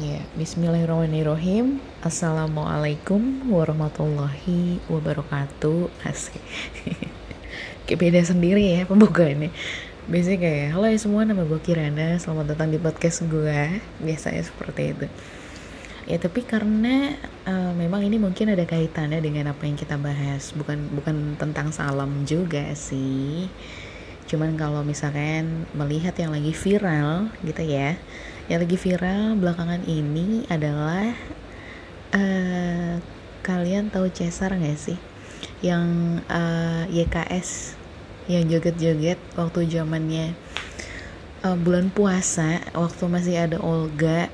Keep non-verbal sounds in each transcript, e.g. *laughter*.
Ya, Bismillahirrahmanirrahim. Assalamualaikum warahmatullahi wabarakatuh. Asik. *laughs* kayak beda sendiri ya pembukaannya. Biasanya kayak, halo ya semua, nama gue Kirana. Selamat datang di podcast gue. Biasanya seperti itu. Ya, tapi karena uh, memang ini mungkin ada kaitannya dengan apa yang kita bahas. Bukan bukan tentang salam juga sih. Cuman kalau misalkan melihat yang lagi viral gitu ya yang lagi viral belakangan ini adalah uh, kalian tahu Cesar nggak sih? Yang uh, eh, YKS yang joget-joget waktu zamannya uh, bulan puasa waktu masih ada Olga.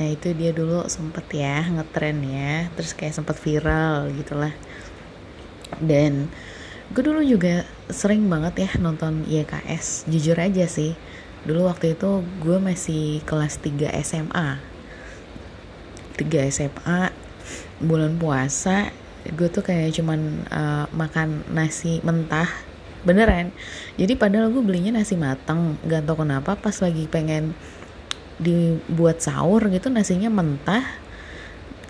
Ya itu dia dulu sempet ya ngetren ya terus kayak sempet viral gitulah. Dan gue dulu juga sering banget ya nonton YKS jujur aja sih dulu waktu itu gue masih kelas 3 SMA 3 SMA bulan puasa gue tuh kayak cuman uh, makan nasi mentah. Beneran. Jadi padahal gue belinya nasi mateng gak tau kenapa pas lagi pengen dibuat sahur gitu nasinya mentah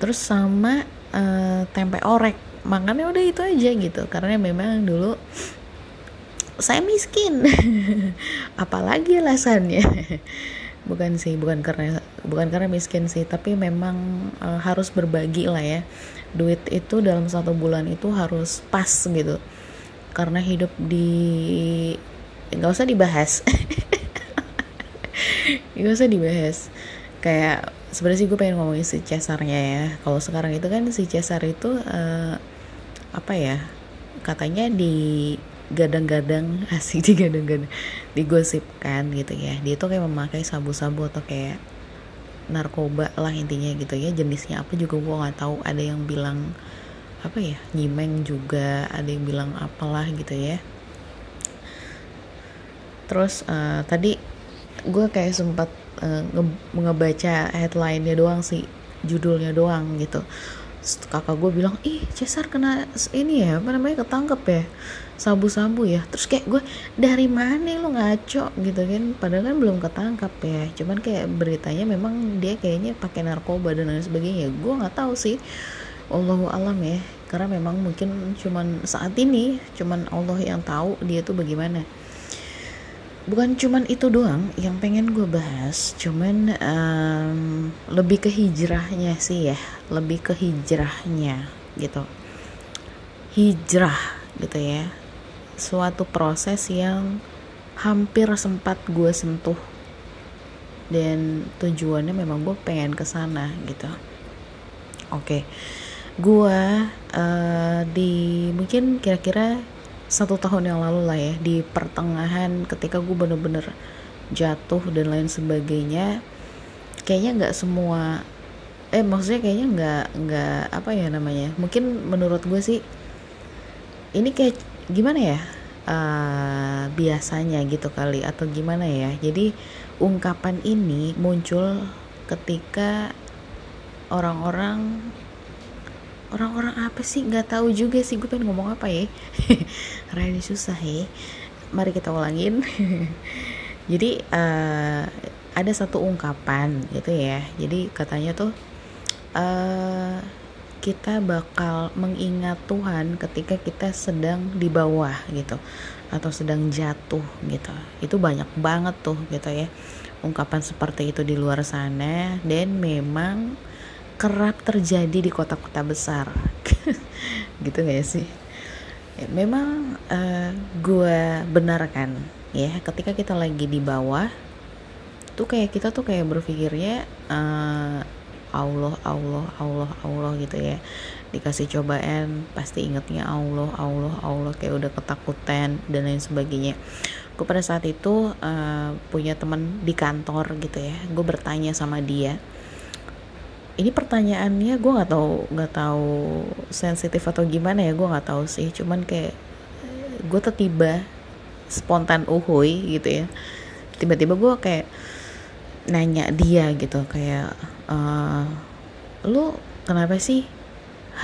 terus sama uh, tempe orek. Makannya udah itu aja gitu karena memang dulu saya miskin. *laughs* Apalagi alasannya? *laughs* Bukan sih bukan karena bukan karena miskin sih tapi memang e, harus berbagi lah ya. Duit itu dalam satu bulan itu harus pas gitu. Karena hidup di nggak usah dibahas. *laughs* Nggak usah dibahas. Kayak sebenarnya sih gue pengen ngomongin si Cesarnya ya. Kalau sekarang itu kan si Cesar itu uh, apa ya katanya di gadang-gadang *laughs* asik di gadang-gadang digosipkan gitu ya. Dia tuh kayak memakai sabu-sabu atau kayak narkoba lah intinya gitu ya. Jenisnya apa juga gue nggak tahu. Ada yang bilang apa ya nyimeng juga ada yang bilang apalah gitu ya. Terus uh, tadi gue kayak sempat uh, nge ngebaca headline-nya doang sih judulnya doang gitu kakak gue bilang ih Cesar kena ini ya apa namanya ketangkep ya sabu-sabu ya. Terus kayak gue dari mana lo ngaco? Gitu kan padahal kan belum ketangkap ya. Cuman kayak beritanya memang dia kayaknya pakai narkoba dan lain sebagainya. Gue nggak tahu sih. Allahu alam ya karena memang mungkin cuman saat ini cuman Allah yang tahu dia tuh bagaimana bukan cuman itu doang yang pengen gue bahas cuman um, lebih ke hijrahnya sih ya lebih ke hijrahnya gitu. Hijrah gitu ya. Suatu proses yang hampir sempat gue sentuh. Dan tujuannya memang gue pengen ke sana gitu. Oke. Okay. gue uh, di mungkin kira-kira satu tahun yang lalu lah ya di pertengahan ketika gue bener-bener jatuh dan lain sebagainya kayaknya nggak semua eh maksudnya kayaknya nggak nggak apa ya namanya mungkin menurut gue sih ini kayak gimana ya uh, biasanya gitu kali atau gimana ya jadi ungkapan ini muncul ketika orang-orang orang-orang apa sih? Nggak tahu juga sih gue pengen ngomong apa ya. *laughs* Rada susah ya. Mari kita ulangin. *laughs* Jadi uh, ada satu ungkapan gitu ya. Jadi katanya tuh uh, kita bakal mengingat Tuhan ketika kita sedang di bawah gitu atau sedang jatuh gitu. Itu banyak banget tuh gitu ya ungkapan seperti itu di luar sana. Dan memang kerap terjadi di kota-kota besar. *laughs* Gitu gak sih? Ya, memang uh, eh, gue benarkan ya ketika kita lagi di bawah tuh kayak kita tuh kayak berpikirnya uh, Allah Allah Allah Allah gitu ya. Dikasih cobaan pasti ingetnya Allah Allah Allah kayak udah ketakutan dan lain sebagainya. Gue pada saat itu uh, punya teman di kantor gitu ya. Gue bertanya sama dia ini pertanyaannya gue nggak tahu nggak tahu sensitif atau gimana ya gue nggak tahu sih. Cuman kayak gue tiba spontan uhui gitu ya. Tiba-tiba gue kayak nanya dia gitu kayak uh, lu kenapa sih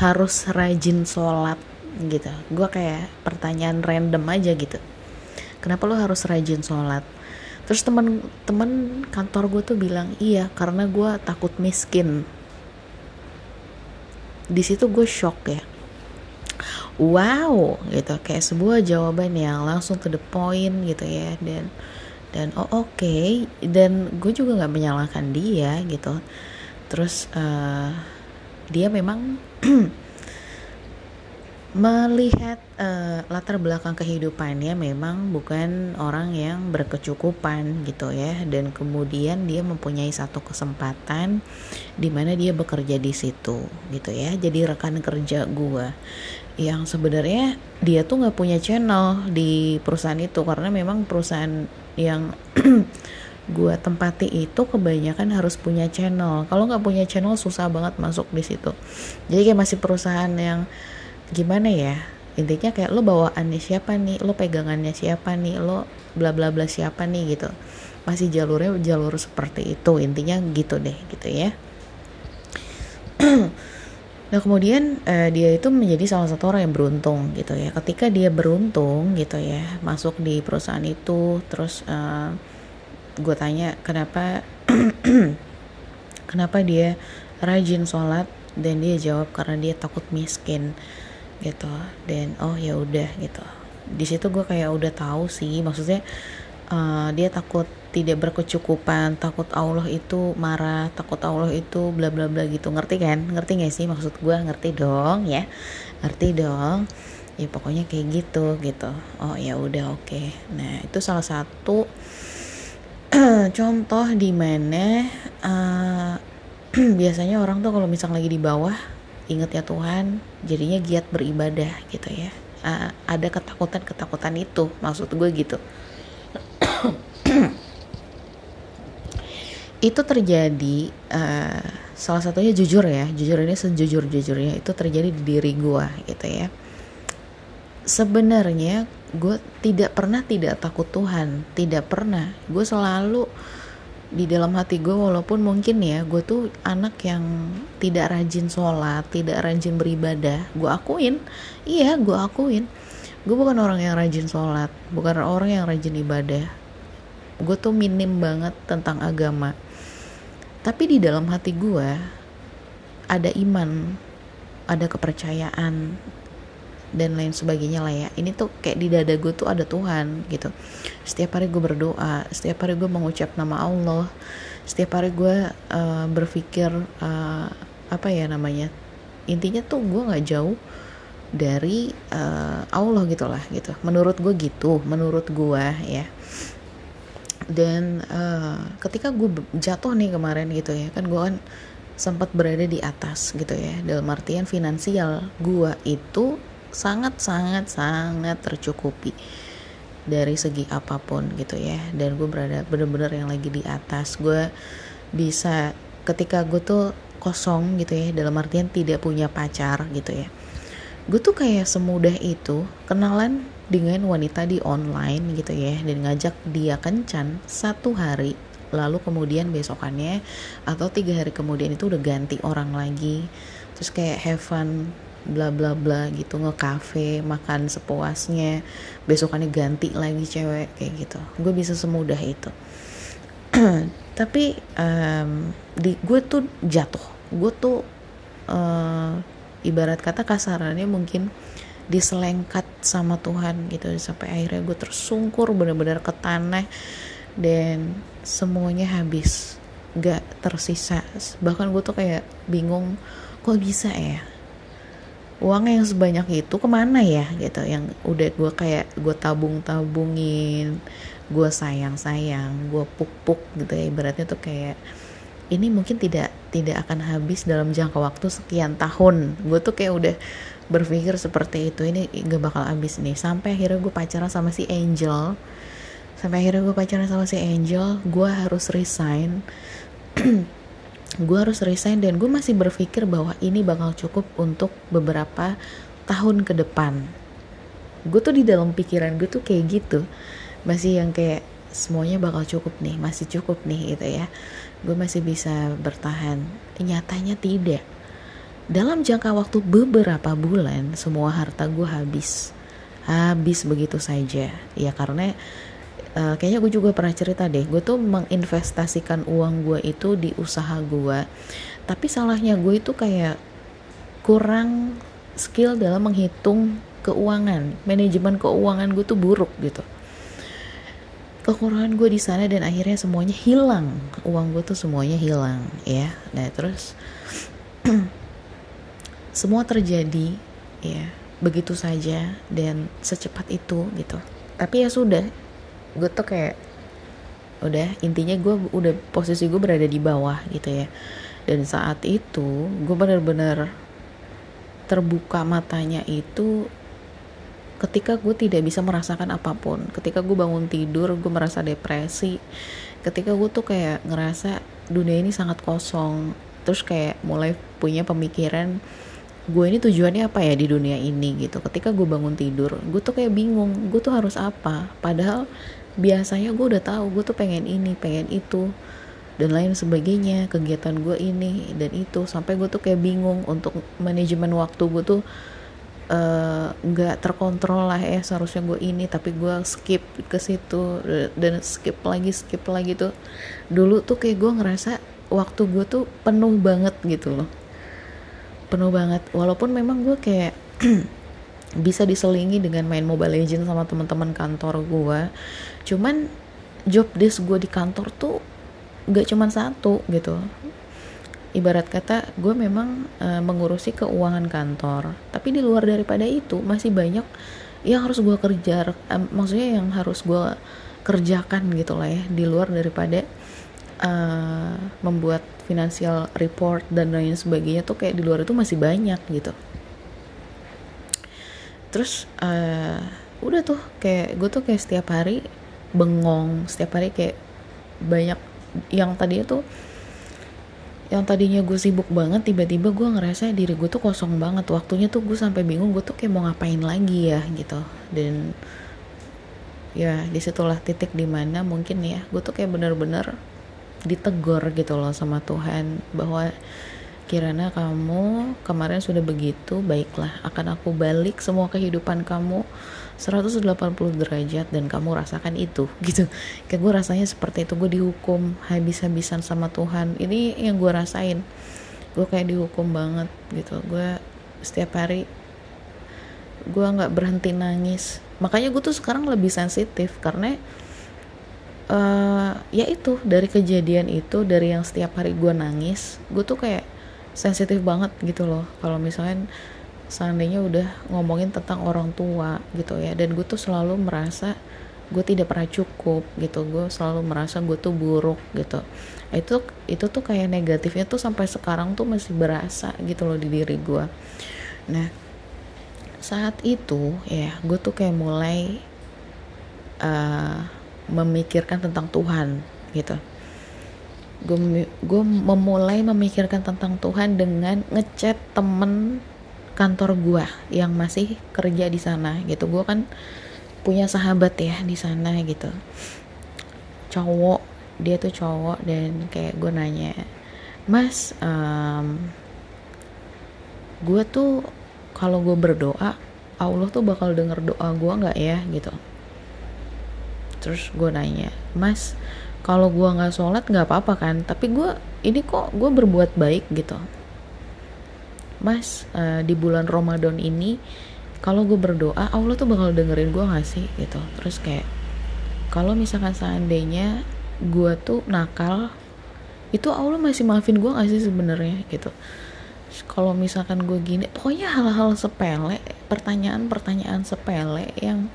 harus rajin sholat? Gitu. Gue kayak pertanyaan random aja gitu. Kenapa lu harus rajin sholat? Terus teman teman kantor gue tuh bilang iya karena gue takut miskin di situ gue shock ya. Wow gitu. Kayak sebuah jawaban yang langsung to the point gitu ya. Dan dan oh oke. Okay. dan gue juga nggak menyalahkan dia gitu. Terus uh, dia memang *clears throat* melihat uh, latar belakang kehidupannya memang bukan orang yang berkecukupan gitu ya dan kemudian dia mempunyai satu kesempatan di mana dia bekerja di situ gitu ya. Jadi rekan kerja gue yang sebenarnya dia tuh nggak punya channel di perusahaan itu karena memang perusahaan yang *clears throat* gue tempati itu kebanyakan harus punya channel. Kalau nggak punya channel susah banget masuk di situ. Jadi kayak masih perusahaan yang gimana ya? Intinya kayak lo bawaannya siapa nih? Lo pegangannya siapa nih? Lo bla bla bla siapa nih gitu. Masih jalurnya jalur seperti itu intinya gitu deh gitu ya. *clears throat* Nah kemudian uh, dia itu menjadi salah satu orang yang beruntung gitu ya. Ketika dia beruntung gitu ya masuk di perusahaan itu terus eh, gue tanya kenapa *clears throat* kenapa dia rajin sholat? Dan dia jawab karena dia takut miskin gitu. Dan oh ya udah gitu. Di situ gue kayak udah tahu sih maksudnya uh, dia takut tidak berkecukupan takut Allah itu marah takut Allah itu bla bla bla gitu. Ngerti kan? Ngerti gak sih maksud gue ngerti dong ya? Ngerti dong. Ya pokoknya kayak gitu gitu. Oh ya udah oke. Okay. nah itu salah satu *clears throat* contoh di mana uh, *clears throat* biasanya orang tuh kalau misal lagi di bawah ingat ya Tuhan jadinya giat beribadah gitu ya. Uh, ada ketakutan-ketakutan itu maksud gue gitu. *clears throat* Itu terjadi uh, salah satunya jujur ya jujur ini sejujur jujurnya itu terjadi di diri gue gitu ya. Sebenarnya gue tidak pernah tidak takut Tuhan tidak pernah. Gue selalu di dalam hati gue walaupun mungkin ya gue tuh anak yang tidak rajin sholat tidak rajin beribadah gue akuin. Iya gue akuin. Gue bukan orang yang rajin sholat bukan orang yang rajin ibadah. Gue tuh minim banget tentang agama. Tapi di dalam hati gue ada iman ada kepercayaan dan lain sebagainya lah ya. Ini tuh kayak di dada gue tuh ada Tuhan gitu. Setiap hari gue berdoa setiap hari gue mengucap nama Allah setiap hari gue uh, berpikir uh, apa ya namanya intinya tuh gue nggak jauh dari uh, Allah gitulah gitu. Menurut gue gitu menurut gue ya. Dan uh, ketika gue jatuh nih kemarin gitu ya kan gue kan sempat berada di atas gitu ya dalam artian finansial gue itu sangat sangat sangat tercukupi dari segi apa pun gitu ya. Dan gue berada bener-bener yang lagi di atas. Gue bisa ketika gue tuh kosong gitu ya dalam artian tidak punya pacar gitu ya. Gue tuh kayak semudah itu kenalan dengan wanita di online gitu ya dan ngajak dia kencan satu hari lalu kemudian besokannya atau tiga hari kemudian itu udah ganti orang lagi. Terus kayak have fun bla bla bla gitu nge makan sepuasnya besokannya ganti lagi cewek kayak gitu. Gue bisa semudah itu. *clears throat* Tapi um, di gue tuh jatuh. Gue tuh uh, ibarat kata kasarannya mungkin diselengkat sama Tuhan gitu. Sampai akhirnya gue tersungkur bener-bener ke tanah dan semuanya habis. Gak tersisa. Bahkan gue tuh kayak bingung kok bisa ya uang yang sebanyak itu ke mana ya gitu. Yang udah gue kayak gue tabung tabungin gue sayang sayang gue puk puk gitu ya. Ibaratnya tuh kayak ini mungkin tidak tidak akan habis dalam jangka waktu sekian tahun. Gue tuh kayak udah berpikir seperti itu ini gak bakal habis nih. Sampai akhirnya gue pacaran sama si Angel. Sampai akhirnya gue pacaran sama si Angel gue harus resign *clears throat* gue harus resign dan gue masih berpikir bahwa ini bakal cukup untuk beberapa tahun ke depan. Gue tuh di dalam pikiran gue tuh kayak gitu. Masih yang kayak semuanya bakal cukup nih masih cukup nih gitu ya. Gue masih bisa bertahan. Nyatanya tidak. Dalam jangka waktu beberapa bulan semua harta gue habis. Habis begitu saja. Ya karena uh, kayaknya gue juga pernah cerita deh. Gue tuh menginvestasikan uang gue itu di usaha gue tapi salahnya gue itu kayak kurang skill dalam menghitung keuangan. Manajemen keuangan gue tuh buruk gitu. Kekurangan gue di sana dan akhirnya semuanya hilang. Uang gue tuh semuanya hilang ya. Nah terus *clears throat* semua terjadi ya begitu saja dan secepat itu gitu. Tapi ya sudah gue tuh kayak udah intinya gue udah posisi gue berada di bawah gitu ya. Dan saat itu gue bener-bener terbuka matanya itu ketika gue tidak bisa merasakan apa pun. Ketika gue bangun tidur gue merasa depresi. Ketika gue tuh kayak ngerasa dunia ini sangat kosong. Terus kayak mulai punya pemikiran gue ini tujuannya apa ya di dunia ini? gitu. Ketika gue bangun tidur gue tuh kayak bingung gue tuh harus apa? Padahal biasanya gue udah tahu gue tuh pengen ini pengen itu dan lain sebagainya kegiatan gue ini dan itu. Sampai gue tuh kayak bingung untuk manajemen waktu gue tuh Eh, nggak uh, terkontrol lah ya seharusnya gue ini tapi gue skip ke situ dan skip lagi skip lagi tuh. Dulu tuh kayak gue ngerasa waktu gue tuh penuh banget gitu loh. Penuh banget. Walaupun memang gue kayak *clears throat* bisa diselingi dengan main Mobile Legends sama teman-teman kantor gue cuman job desk gue di kantor tuh gak cuman satu gitu. Ibarat kata gue memang uh, mengurusi keuangan kantor. Tapi di luar daripada itu masih banyak yang harus gue kerja uh, maksudnya yang harus gue kerjakan gitu lah ya di luar daripada uh, membuat financial report dan lain sebagainya tuh kayak di luar itu masih banyak gitu. Terus uh, udah tuh kayak gue tuh kayak setiap hari bengong. Setiap hari kayak banyak yang tadi itu yang tadinya gue sibuk banget tiba-tiba gue ngerasa diri gue tuh kosong banget. Waktunya tuh gue sampai bingung gue tuh kayak mau ngapain lagi ya gitu. Dan ya di situlah titik di mana mungkin ya gue tuh kayak bener-bener ditegur gitu loh sama Tuhan bahwa kirana kamu kemarin sudah begitu baiklah akan aku balik semua kehidupan kamu 180 derajat dan kamu rasakan itu *laughs* gitu. Kayak gue rasanya seperti itu gue dihukum habis-habisan sama Tuhan. Ini yang gue rasain. Gue kayak dihukum banget gitu. Gue setiap hari gue nggak berhenti nangis. Makanya gue tuh sekarang lebih sensitif karena uh, ya itu dari kejadian itu dari yang setiap hari gue nangis gue tuh kayak sensitif banget gitu loh. Kalau misalnya seandainya udah ngomongin tentang orang tua gitu ya. Dan gue tuh selalu merasa gue tidak pernah cukup gitu. Gue selalu merasa gue tuh buruk gitu. Itu itu tuh kayak negatifnya tuh sampai sekarang tuh masih berasa gitu loh di diri gue nah saat itu ya gue tuh kayak mulai uh, memikirkan tentang Tuhan gitu. Gue gue memulai memikirkan tentang Tuhan dengan ngechat temen kantor gue yang masih kerja di sana gitu. Gue kan punya sahabat ya di sana gitu. Cowok dia tuh cowok dan kayak gue nanya mas um, gue tuh kalau gue berdoa Allah tuh bakal denger doa gue nggak ya? Gitu. Terus gue nanya mas kalau gue nggak sholat nggak apa-apa kan? Tapi gue ini kok gue berbuat baik gitu mas uh, di bulan Ramadan ini kalau gue berdoa Allah tuh bakal dengerin gue gak sih gitu. Terus kayak kalau misalkan seandainya gue tuh nakal itu Allah masih maafin gue gak sih sebenarnya gitu. Kalau misalkan gue gini pokoknya hal-hal sepele pertanyaan-pertanyaan sepele yang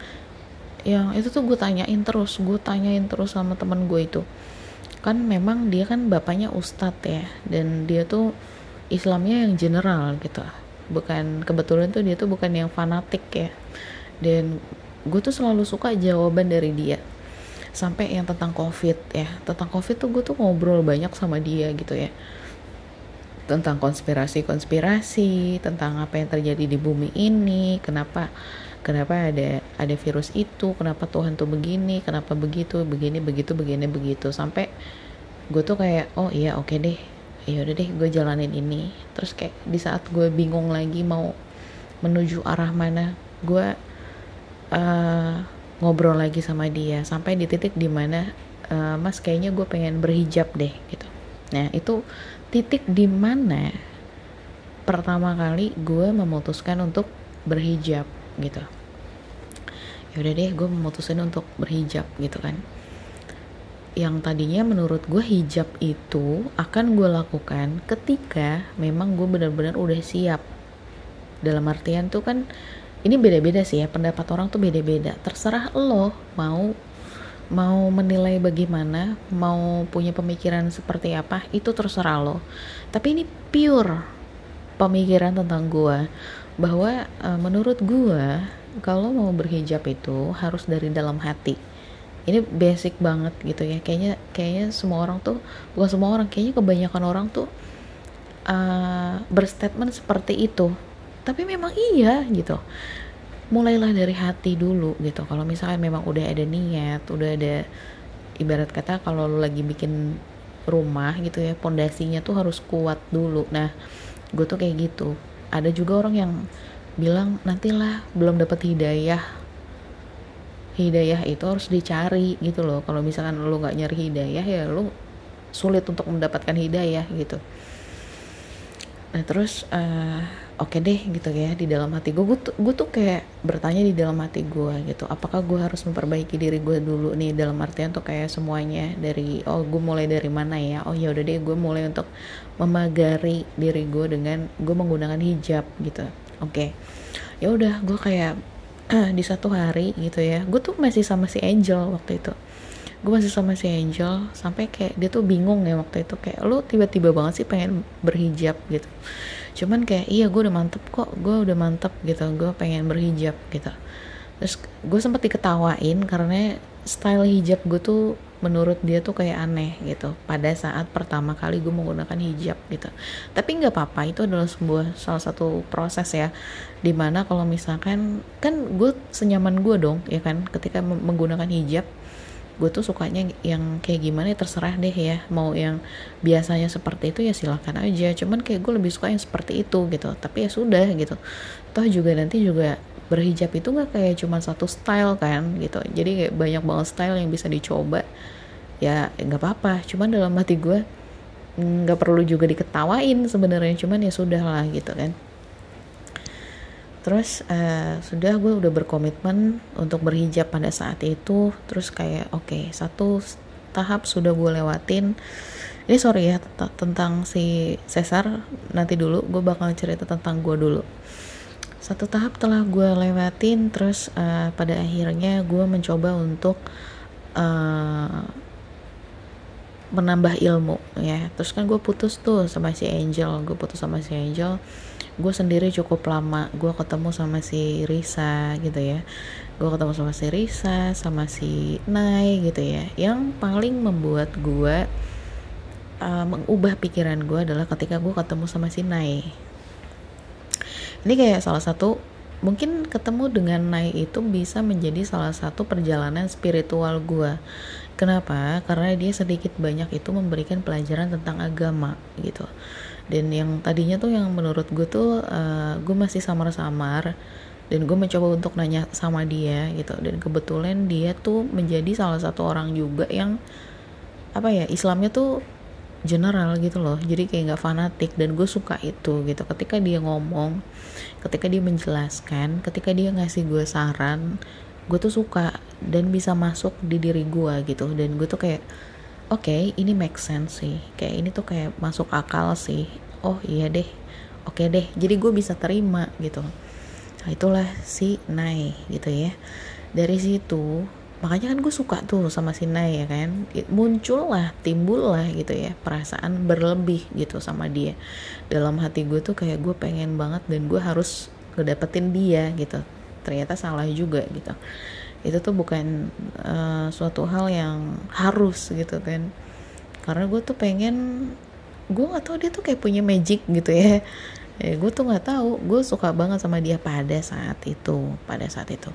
yang itu tuh gue tanyain terus gue tanyain terus sama temen gue itu. Kan memang dia kan bapaknya ustadz ya dan dia tuh Islamnya yang general gitu. Bukan kebetulan tuh dia tuh bukan yang fanatik ya. Dan gue tuh selalu suka jawaban dari dia. Sampai yang tentang covid ya. Tentang covid tuh gue tuh ngobrol banyak sama dia gitu ya. Tentang konspirasi-konspirasi tentang apa yang terjadi di bumi ini kenapa kenapa ada ada virus itu kenapa Tuhan tuh begini kenapa begitu begini begitu begini begitu. Sampai gue tuh kayak oh iya oke okay deh ya udah deh gue jalanin ini. Terus kayak di saat gue bingung lagi mau menuju arah mana gue uh, ngobrol lagi sama dia. Sampai di titik di mana uh, mas kayaknya gue pengen berhijab deh gitu. Nah itu titik di mana pertama kali gue memutuskan untuk berhijab gitu. Ya udah deh gue memutuskan untuk berhijab gitu kan yang tadinya menurut gue hijab itu akan gue lakukan ketika memang gue benar-benar udah siap. Dalam artian tuh kan ini beda-beda sih ya pendapat orang tuh beda-beda. Terserah lo mau mau menilai bagaimana mau punya pemikiran seperti apa itu terserah lo. Tapi ini pure pemikiran tentang gue bahwa uh, menurut gue kalau mau berhijab itu harus dari dalam hati ini basic banget gitu ya. Kayaknya kayaknya semua orang tuh bukan semua orang kayaknya kebanyakan orang tuh uh, berstatement seperti itu. Tapi memang iya gitu. Mulailah dari hati dulu gitu. Kalau misalnya memang udah ada niat udah ada ibarat kata kalau lu lagi bikin rumah gitu ya pondasinya tuh harus kuat dulu. Nah gue tuh kayak gitu. Ada juga orang yang bilang nantilah belum dapat hidayah hidayah itu harus dicari gitu loh. Kalau misalkan lu nggak nyari hidayah ya lu sulit untuk mendapatkan hidayah gitu. Nah terus uh, oke okay deh gitu ya di dalam hati gue gue tuh, kayak bertanya di dalam hati gue gitu. Apakah gue harus memperbaiki diri gue dulu nih? Dalam artian tuh kayak semuanya dari oh gue mulai dari mana ya? Oh ya udah deh gue mulai untuk memagari diri gue dengan gue menggunakan hijab gitu. Oke. Okay. ya udah gue kayak *clears throat* di satu hari gitu ya. Gue tuh masih sama si Angel waktu itu. Gue masih sama si Angel sampai kayak dia tuh bingung ya waktu itu. Kayak lu tiba-tiba banget sih pengen berhijab gitu. Cuman kayak iya gue udah mantep kok gue udah mantep gitu. Gue pengen berhijab gitu. Terus gue sempat diketawain karena style hijab gue tuh menurut dia tuh kayak aneh gitu. Pada saat pertama kali gue menggunakan hijab gitu. Tapi nggak apa-apa itu adalah sebuah salah satu proses ya. Di mana kalau misalkan kan gue senyaman gue dong ya kan? Ketika menggunakan hijab gue tuh sukanya yang kayak gimana ya terserah deh ya. Mau yang biasanya seperti itu ya silahkan aja. Cuman kayak gue lebih suka yang seperti itu gitu. Tapi ya sudah gitu. Toh juga nanti juga berhijab itu nggak kayak cuma satu style kan gitu. Jadi kayak banyak banget style yang bisa dicoba. Ya nggak apa-apa. Cuman dalam hati gue nggak perlu juga diketawain sebenarnya. Cuman ya sudah lah gitu kan terus uh, sudah gue udah berkomitmen untuk berhijab pada saat itu. Terus kayak oke okay, satu tahap sudah gue lewatin. Ini sorry ya tentang si Cesar. Nanti dulu gue bakal cerita tentang gue dulu. Satu tahap telah gue lewatin terus uh, pada akhirnya gue mencoba untuk uh, menambah ilmu ya. Terus kan gue putus tuh sama si Angel gue putus sama si Angel gue sendiri cukup lama. Gue ketemu sama si Risa gitu ya. Gue ketemu sama si Risa sama si Nai gitu ya. Yang paling membuat gue uh, mengubah pikiran gue adalah ketika gue ketemu sama si Nai. Ini kayak salah satu mungkin ketemu dengan Nai itu bisa menjadi salah satu perjalanan spiritual gue kenapa? Karena dia sedikit banyak itu memberikan pelajaran tentang agama gitu. Dan yang tadinya tuh yang menurut gue tuh uh, gue masih samar-samar dan gue mencoba untuk nanya sama dia gitu. Dan kebetulan dia tuh menjadi salah satu orang juga yang apa ya Islamnya tuh general gitu loh. Jadi kayak nggak fanatik dan gue suka itu gitu. Ketika dia ngomong ketika dia menjelaskan ketika dia ngasih gue saran gue tuh suka dan bisa masuk di diri gue gitu. Dan gue tuh kayak oke okay, ini make sense sih. Kayak ini tuh kayak masuk akal sih. Oh iya deh. Oke okay deh. Jadi gue bisa terima gitu. Nah, itulah si Nai gitu ya. Dari situ makanya kan gue suka tuh sama si Nay ya kan. Muncul lah timbul lah gitu ya perasaan berlebih gitu sama dia. Dalam hati gue tuh kayak gue pengen banget dan gue harus ngedapetin dia gitu ternyata salah juga gitu. Itu tuh bukan uh, suatu hal yang harus gitu kan. Karena gue tuh pengen gue gak tahu dia tuh kayak punya magic gitu ya. Ya gue tuh nggak tahu. Gue suka banget sama dia pada saat itu pada saat itu.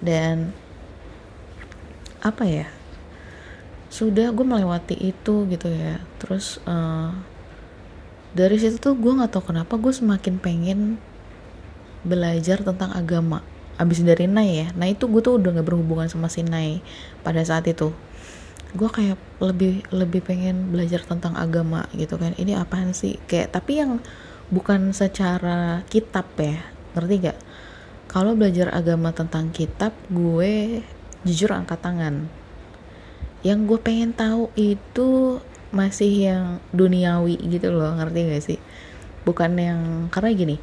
Dan apa ya sudah gue melewati itu gitu ya. Terus uh, dari situ tuh gue nggak tahu kenapa gue semakin pengen belajar tentang agama abis dari Nai ya. Nah itu gue tuh udah nggak berhubungan sama si Nai pada saat itu. Gue kayak lebih lebih pengen belajar tentang agama gitu kan. Ini apaan sih? Kayak tapi yang bukan secara kitab ya. Ngerti gak kalau belajar agama tentang kitab gue jujur angkat tangan. Yang gue pengen tahu itu masih yang duniawi gitu loh. Ngerti gak sih? Bukan yang karena gini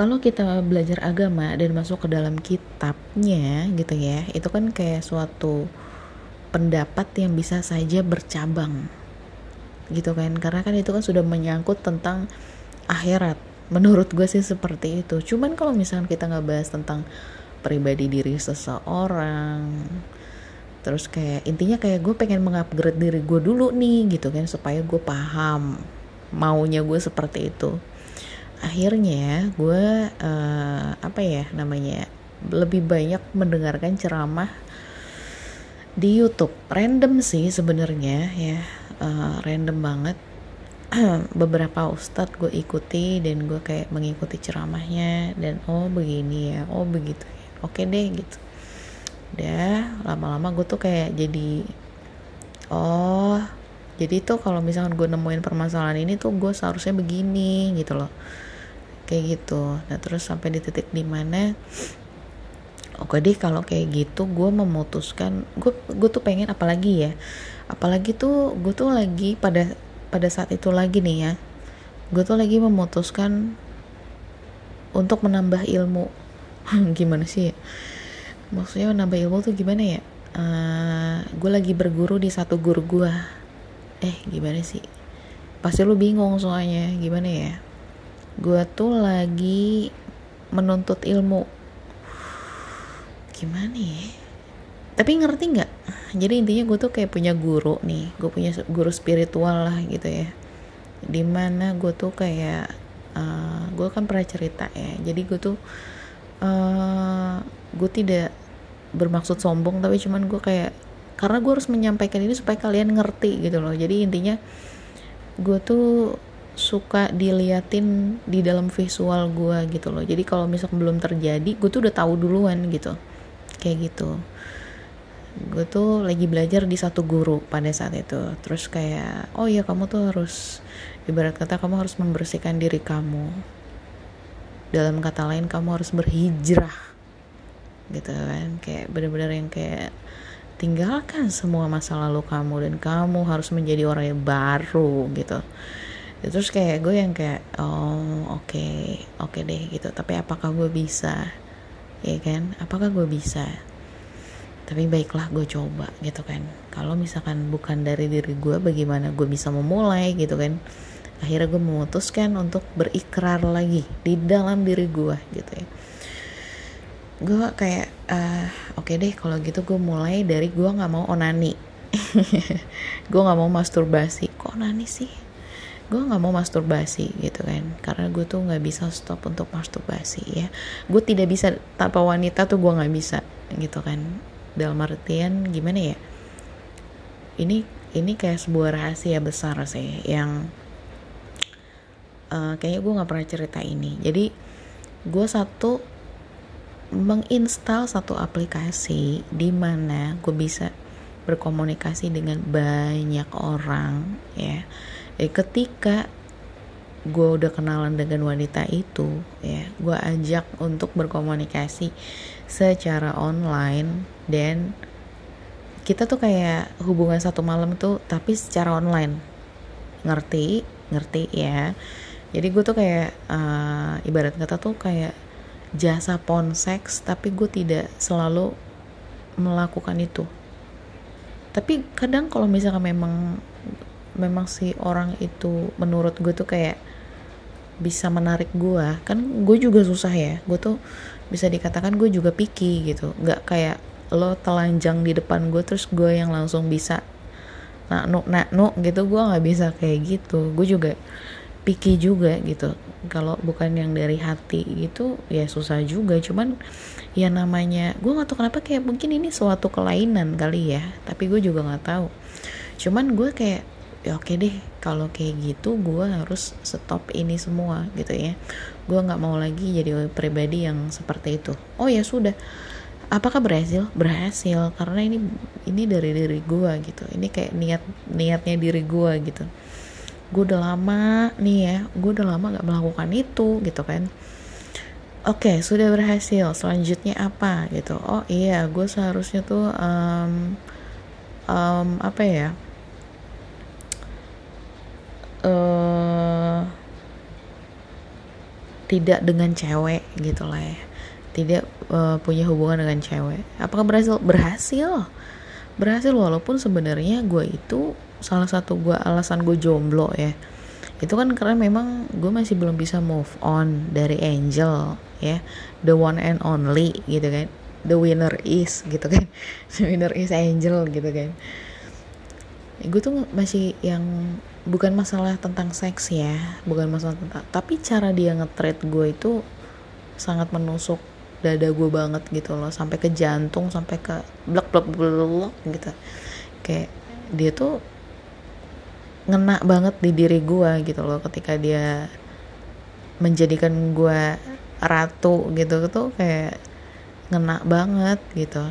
kalau kita belajar agama dan masuk ke dalam kitabnya gitu ya itu kan kayak suatu pendapat yang bisa saja bercabang gitu kan. Karena kan itu kan sudah menyangkut tentang akhirat. Menurut gue sih seperti itu. Cuman kalau misalnya kita nggak bahas tentang pribadi diri seseorang terus kayak intinya kayak gue pengen mengupgrade diri gue dulu nih gitu kan supaya gue paham maunya gue seperti itu akhirnya gue uh, apa ya namanya lebih banyak mendengarkan ceramah di YouTube. Random sih sebenarnya ya. Uh, random banget. *clears throat* Beberapa ustadz gue ikuti dan gue kayak mengikuti ceramahnya dan oh begini ya oh begitu ya oke deh gitu. Udah lama-lama gue tuh kayak jadi oh jadi tuh kalau misalkan gue nemuin permasalahan ini tuh gue seharusnya begini gitu loh kayak gitu. Nah terus sampai di titik di mana oke deh kalau kayak gitu gue memutuskan gue gue tuh pengen apalagi ya apalagi tuh gue tuh lagi pada pada saat itu lagi nih ya gue tuh lagi memutuskan untuk menambah ilmu. *laughs* Gimana sih ya? maksudnya menambah ilmu tuh gimana ya? Uh, gue lagi berguru di satu guru gue eh gimana sih? Pasti lu bingung soalnya gimana ya gue tuh lagi menuntut ilmu. Gimana ya? Tapi ngerti nggak? Jadi intinya gue tuh kayak punya guru nih. Gue punya guru spiritual lah gitu ya. Di mana gue tuh kayak uh, gue kan pernah cerita ya. Jadi gue tuh uh, gue tidak bermaksud sombong tapi cuman gue kayak karena gue harus menyampaikan ini supaya kalian ngerti gitu loh. Jadi intinya gue tuh suka diliatin di dalam visual gue gitu loh. Jadi kalau misal belum terjadi gue tuh udah tahu duluan gitu. Kayak gitu. Gue tuh lagi belajar di satu guru pada saat itu. Terus kayak oh ya kamu tuh harus ibarat kata kamu harus membersihkan diri kamu. Dalam kata lain kamu harus berhijrah gitu kan. Kayak bener-bener yang kayak tinggalkan semua masa lalu kamu dan kamu harus menjadi orang yang baru gitu terus kayak gue yang kayak oh oke okay, oke okay deh gitu. Tapi apakah gue bisa? Ya kan? Apakah gue bisa? Tapi baiklah gue coba gitu kan. Kalau misalkan bukan dari diri gue bagaimana gue bisa memulai? gitu kan. Akhirnya gue memutuskan untuk berikrar lagi di dalam diri gue gitu ya. Gue kayak uh, oke okay deh kalau gitu gue mulai dari gue nggak mau onani. *laughs* Gue nggak mau masturbasi. Kok onani sih gue nggak mau masturbasi gitu kan. Karena gue tuh nggak bisa stop untuk masturbasi ya. Gue tidak bisa tanpa wanita tuh gue nggak bisa gitu kan. Dalam artian gimana ya? Ini ini kayak sebuah rahasia besar sih yang uh, kayaknya gue nggak pernah cerita ini. Jadi gue satu menginstal satu aplikasi di mana gue bisa berkomunikasi dengan banyak orang ya eh, ketika gue udah kenalan dengan wanita itu ya gue ajak untuk berkomunikasi secara online dan kita tuh kayak hubungan satu malam tuh tapi secara online. Ngerti? Ngerti ya. Jadi gue tuh kayak uh, ibarat kata tuh kayak jasa ponseks tapi gue tidak selalu melakukan itu. Tapi kadang kalau misalnya memang memang si orang itu menurut gue tuh kayak bisa menarik gue. Kan gue juga susah ya. Gue tuh bisa dikatakan gue juga picky gitu. Nggak kayak lo telanjang di depan gue terus gue yang langsung bisa nak nuk nak nuk gitu. Gue nggak bisa kayak gitu. Gue juga picky juga gitu. Kalau bukan yang dari hati gitu ya susah juga. Cuman ya namanya gue nggak tahu kenapa kayak mungkin ini suatu kelainan kali ya. Tapi gue juga nggak tahu. Cuman gue kayak ya oke deh. Kalau kayak gitu gue harus stop ini semua gitu ya. Gue nggak mau lagi jadi pribadi yang seperti itu. Oh ya sudah. Apakah berhasil? Berhasil karena ini ini dari diri gue gitu. Ini kayak niat niatnya diri gue gitu. Gue udah lama nih ya gue udah lama nggak melakukan itu gitu kan. Oke, okay, sudah berhasil. Selanjutnya apa gitu? Oh iya, gue seharusnya tuh um, um, apa ya? Tidak dengan cewek gitu lah ya. Tidak uh, punya hubungan dengan cewek. Apakah berhasil? Berhasil. Berhasil walaupun sebenarnya gue itu salah satu gue alasan gue jomblo ya itu kan karena memang gue masih belum bisa move on dari Angel ya the one and only gitu kan the winner is gitu kan *laughs* the winner is Angel gitu kan gue tuh masih yang bukan masalah tentang seks ya bukan masalah tentang tapi cara dia ngetreat gue itu sangat menusuk dada gue banget gitu loh sampai ke jantung sampai ke blok blok blok gitu. Kayak dia tuh ngena banget di diri gue gitu loh ketika dia menjadikan gue ratu gitu tuh kayak ngena banget gitu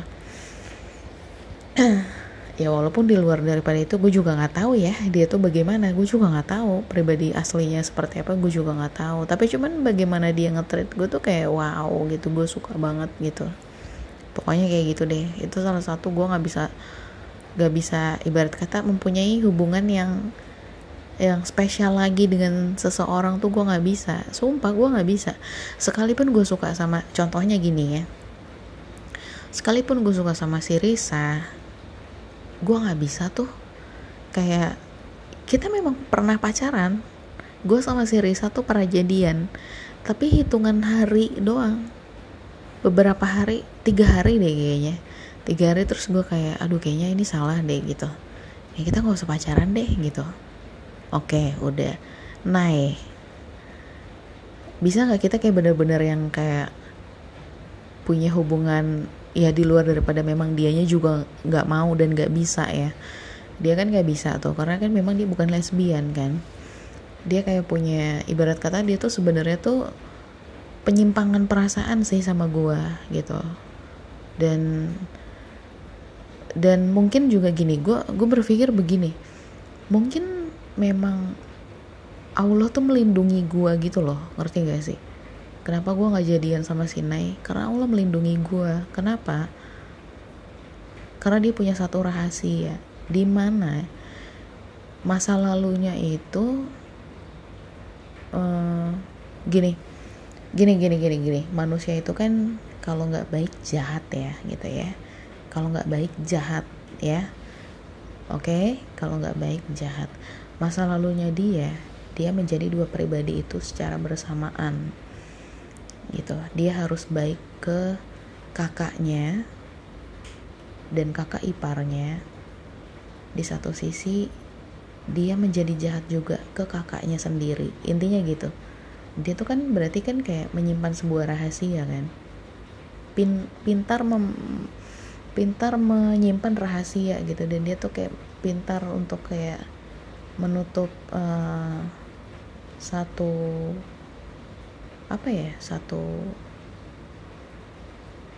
*clears throat* ya walaupun di luar daripada itu gue juga nggak tahu ya dia tuh bagaimana. Gue juga nggak tahu pribadi aslinya seperti apa gue juga nggak tahu. Tapi cuman bagaimana dia ngetreat gue tuh kayak wow gitu gue suka banget gitu. Pokoknya kayak gitu deh. Itu salah satu gue nggak bisa nggak bisa ibarat kata mempunyai hubungan yang yang spesial lagi dengan seseorang tuh gue nggak bisa. Sumpah gue nggak bisa. Sekalipun gue suka sama contohnya gini ya. Sekalipun gue suka sama si Risa gue nggak bisa tuh. Kayak kita memang pernah pacaran. Gue sama si Risa tuh pernah jadian. Tapi hitungan hari doang. Beberapa hari tiga hari deh kayaknya. Tiga hari terus gue kayak aduh kayaknya ini salah deh gitu. Ya kita nggak usah pacaran deh gitu. Oke udah. Naik bisa nggak kita kayak bener-bener yang kayak punya hubungan ya di luar daripada memang dianya juga nggak mau dan nggak bisa ya. Dia kan nggak bisa tuh karena kan memang dia bukan lesbian kan. Dia kayak punya ibarat kata dia tuh sebenarnya tuh penyimpangan perasaan sih sama gua gitu. Dan dan mungkin juga gini gue gue berpikir begini mungkin memang Allah tuh melindungi gue gitu loh ngerti gak sih kenapa gue nggak jadian sama si Nay karena Allah melindungi gue kenapa? Karena dia punya satu rahasia di mana masa lalunya itu uh, gini gini gini gini gini. Manusia itu kan kalau nggak baik jahat ya gitu ya. Kalau nggak baik jahat ya. Oke? Okay? kalau nggak baik jahat. Masa lalunya dia dia menjadi dua pribadi itu secara bersamaan gitu. Dia harus baik ke kakaknya dan kakak iparnya. Di satu sisi dia menjadi jahat juga ke kakaknya sendiri. Intinya gitu. Dia tuh kan berarti kan kayak menyimpan sebuah rahasia kan. Pin, pintar mem, pintar menyimpan rahasia gitu. Dan dia tuh kayak pintar untuk kayak menutup uh, satu apa ya satu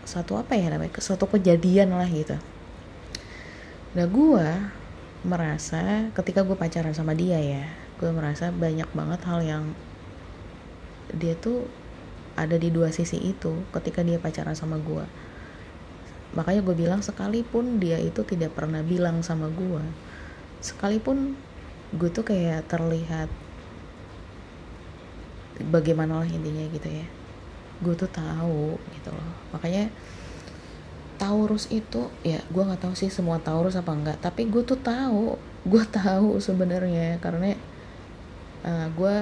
satu apa ya namanya satu kejadian lah gitu. Nah gue merasa ketika gue pacaran sama dia ya gue merasa banyak banget hal yang dia tuh ada di dua sisi itu ketika dia pacaran sama gue makanya gue bilang sekalipun dia itu tidak pernah bilang sama gue sekalipun gue tuh kayak terlihat bagaimana lah intinya gitu ya. Gue tuh tahu gitu loh. Makanya Taurus itu ya gue nggak tahu sih semua Taurus apa enggak tapi gue tuh tahu gue tahu sebenarnya. Karena uh, gue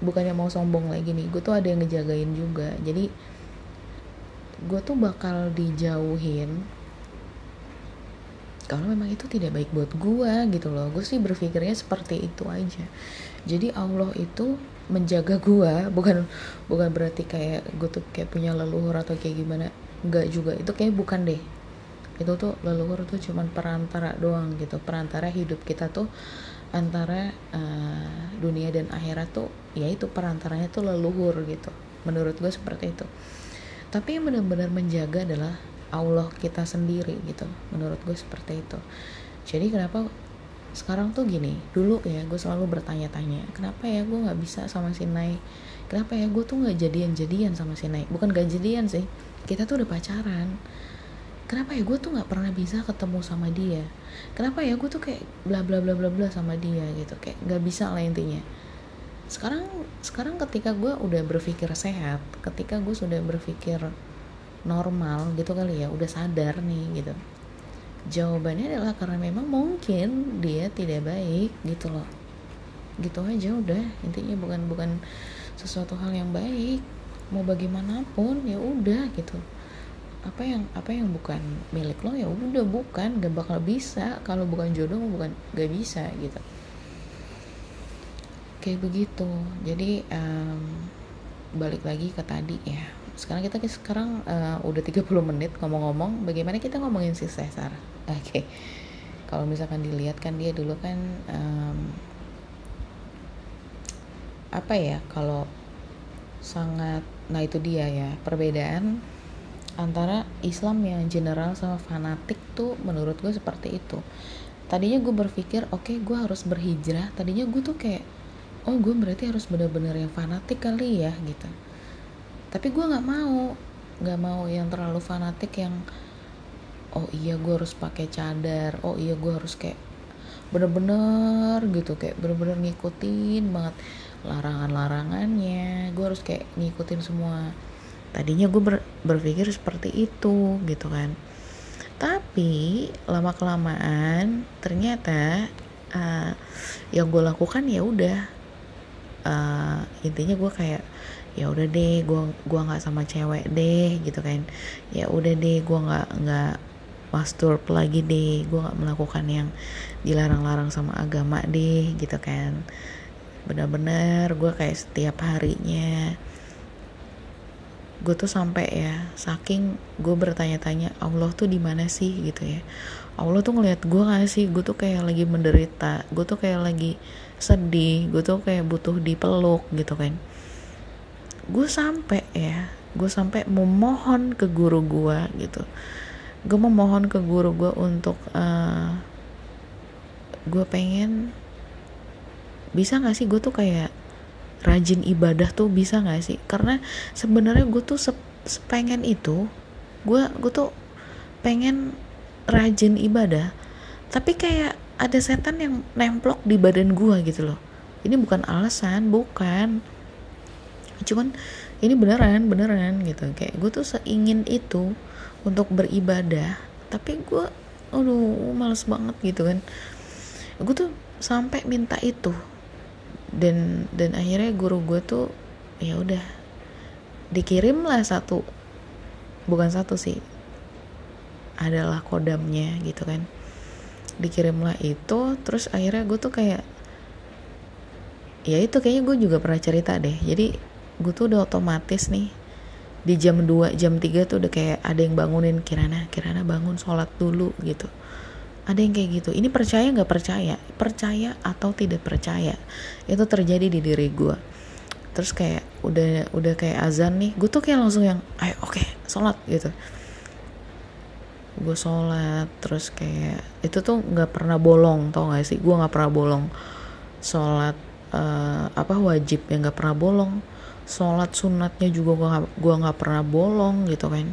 bukannya mau sombong lagi nih gue tuh ada yang ngejagain juga. Jadi gue tuh bakal dijauhin kalau memang itu tidak baik buat gue gitu loh. Gue sih berpikirnya seperti itu aja. Jadi Allah itu menjaga gue bukan bukan berarti kayak gue tuh kayak punya leluhur atau kayak gimana. Enggak juga itu kayak bukan deh. Itu tuh leluhur tuh cuman perantara doang gitu. Perantara hidup kita tuh antara uh, dunia dan akhirat tuh ya itu perantaranya tuh leluhur gitu. Menurut gue seperti itu. Tapi yang benar-benar menjaga adalah Allah kita sendiri gitu. Menurut gue seperti itu. Jadi kenapa sekarang tuh gini dulu ya gue selalu bertanya-tanya kenapa ya gue nggak bisa sama si Nai? Kenapa ya gue tuh nggak jadian-jadian sama si Nai? Bukan gak jadian sih kita tuh udah pacaran. Kenapa ya gue tuh nggak pernah bisa ketemu sama dia? Kenapa ya gue tuh kayak bla bla bla bla bla sama dia? Gitu kayak nggak bisa lah intinya. Sekarang sekarang ketika gue udah berpikir sehat ketika gue sudah berpikir normal gitu kali ya udah sadar nih gitu jawabannya adalah karena memang mungkin dia tidak baik gitu loh. Gitu aja udah. Intinya bukan bukan sesuatu hal yang baik. Mau bagaimanapun ya udah gitu. Apa yang apa yang bukan milik lo ya udah. Bukan gak bakal bisa. Kalau bukan jodoh bukan gak bisa gitu. Kayak begitu. Jadi um, balik lagi ke tadi ya sekarang kita sekarang uh, udah 30 menit ngomong-ngomong bagaimana kita ngomongin si Cesar? *laughs* Oke. Okay. kalau misalkan dilihat kan dia dulu kan um, apa ya kalau sangat nah itu dia ya perbedaan antara Islam yang general sama fanatik tuh menurut gue seperti itu. Tadinya gue berpikir oke okay, gue harus berhijrah. Tadinya gue tuh kayak oh gue berarti harus bener-bener yang fanatik kali ya gitu tapi gue nggak mau nggak mau yang terlalu fanatik yang oh iya gue harus pakai cadar oh iya gue harus kayak bener-bener gitu kayak bener-bener ngikutin banget larangan-larangannya. Gue harus kayak ngikutin semua. Tadinya gue ber, berpikir seperti itu gitu kan. Tapi lama kelamaan ternyata uh, yang gue lakukan ya udah uh, intinya gue kayak ya udah deh gue gua nggak sama cewek deh gitu kan. Ya udah deh gue nggak nggak masturb lagi deh gue nggak melakukan yang dilarang-larang sama agama deh gitu kan. Benar-benar gue kayak setiap harinya gue tuh sampai ya saking gue bertanya-tanya Allah tuh di mana sih? gitu ya. Allah tuh ngeliat gue gak sih? Gue tuh kayak lagi menderita gue tuh kayak lagi sedih gue tuh kayak butuh dipeluk gitu kan gue sampai ya gue sampai memohon ke guru gue gitu. Gue memohon ke guru gue untuk uh, gue pengen bisa gak sih? Gue tuh kayak rajin ibadah tuh bisa gak sih? Karena sebenarnya gue tuh sepengen itu gue gue tuh pengen rajin ibadah. Tapi kayak ada setan yang nemplok di badan gue gitu loh. Ini bukan alasan bukan cuman ini beneran beneran gitu. Kayak gue tuh seingin itu untuk beribadah tapi gue aduh males banget gitu kan. Gue tuh sampai minta itu. Dan dan akhirnya guru gue tuh ya udah dikirim lah satu bukan satu sih adalah kodamnya gitu kan. Dikirimlah itu terus akhirnya gue tuh kayak ya itu kayaknya gue juga pernah cerita deh. Jadi gue tuh udah otomatis nih di jam 2 jam 3 tuh udah kayak ada yang bangunin Kirana Kirana bangun sholat dulu gitu. Ada yang kayak gitu. Ini percaya nggak percaya? Percaya atau tidak percaya? Itu terjadi di diri gue terus kayak udah udah kayak azan nih gue tuh kayak langsung yang ayo oke okay, sholat gitu. Gue sholat terus kayak itu tuh nggak pernah bolong tau gak sih? Gue nggak pernah bolong. Sholat uh, apa wajib yang nggak pernah bolong sholat sunatnya juga gua gak, gua nggak pernah bolong gitu kan.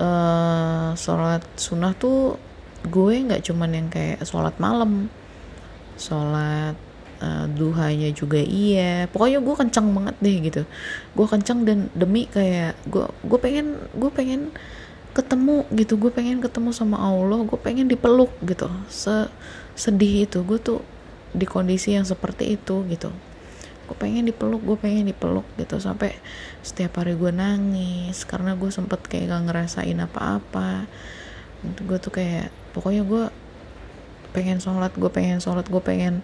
Uh, sholat sunat tuh gue nggak cuman yang kayak sholat malam sholat uh, duhanya juga iya. Pokoknya gue kencang banget deh gitu. Gue kencang dan demi kayak gue gue pengen gue pengen ketemu gitu. Gue pengen ketemu sama Allah gue pengen dipeluk gitu. Se sedih itu. Gue tuh di kondisi yang seperti itu gitu gue pengen dipeluk gue pengen dipeluk gitu. Sampai setiap hari gue nangis karena gue sempet kayak gak ngerasain apa-apa. Gue tuh kayak pokoknya gue pengen sholat gue pengen sholat gue pengen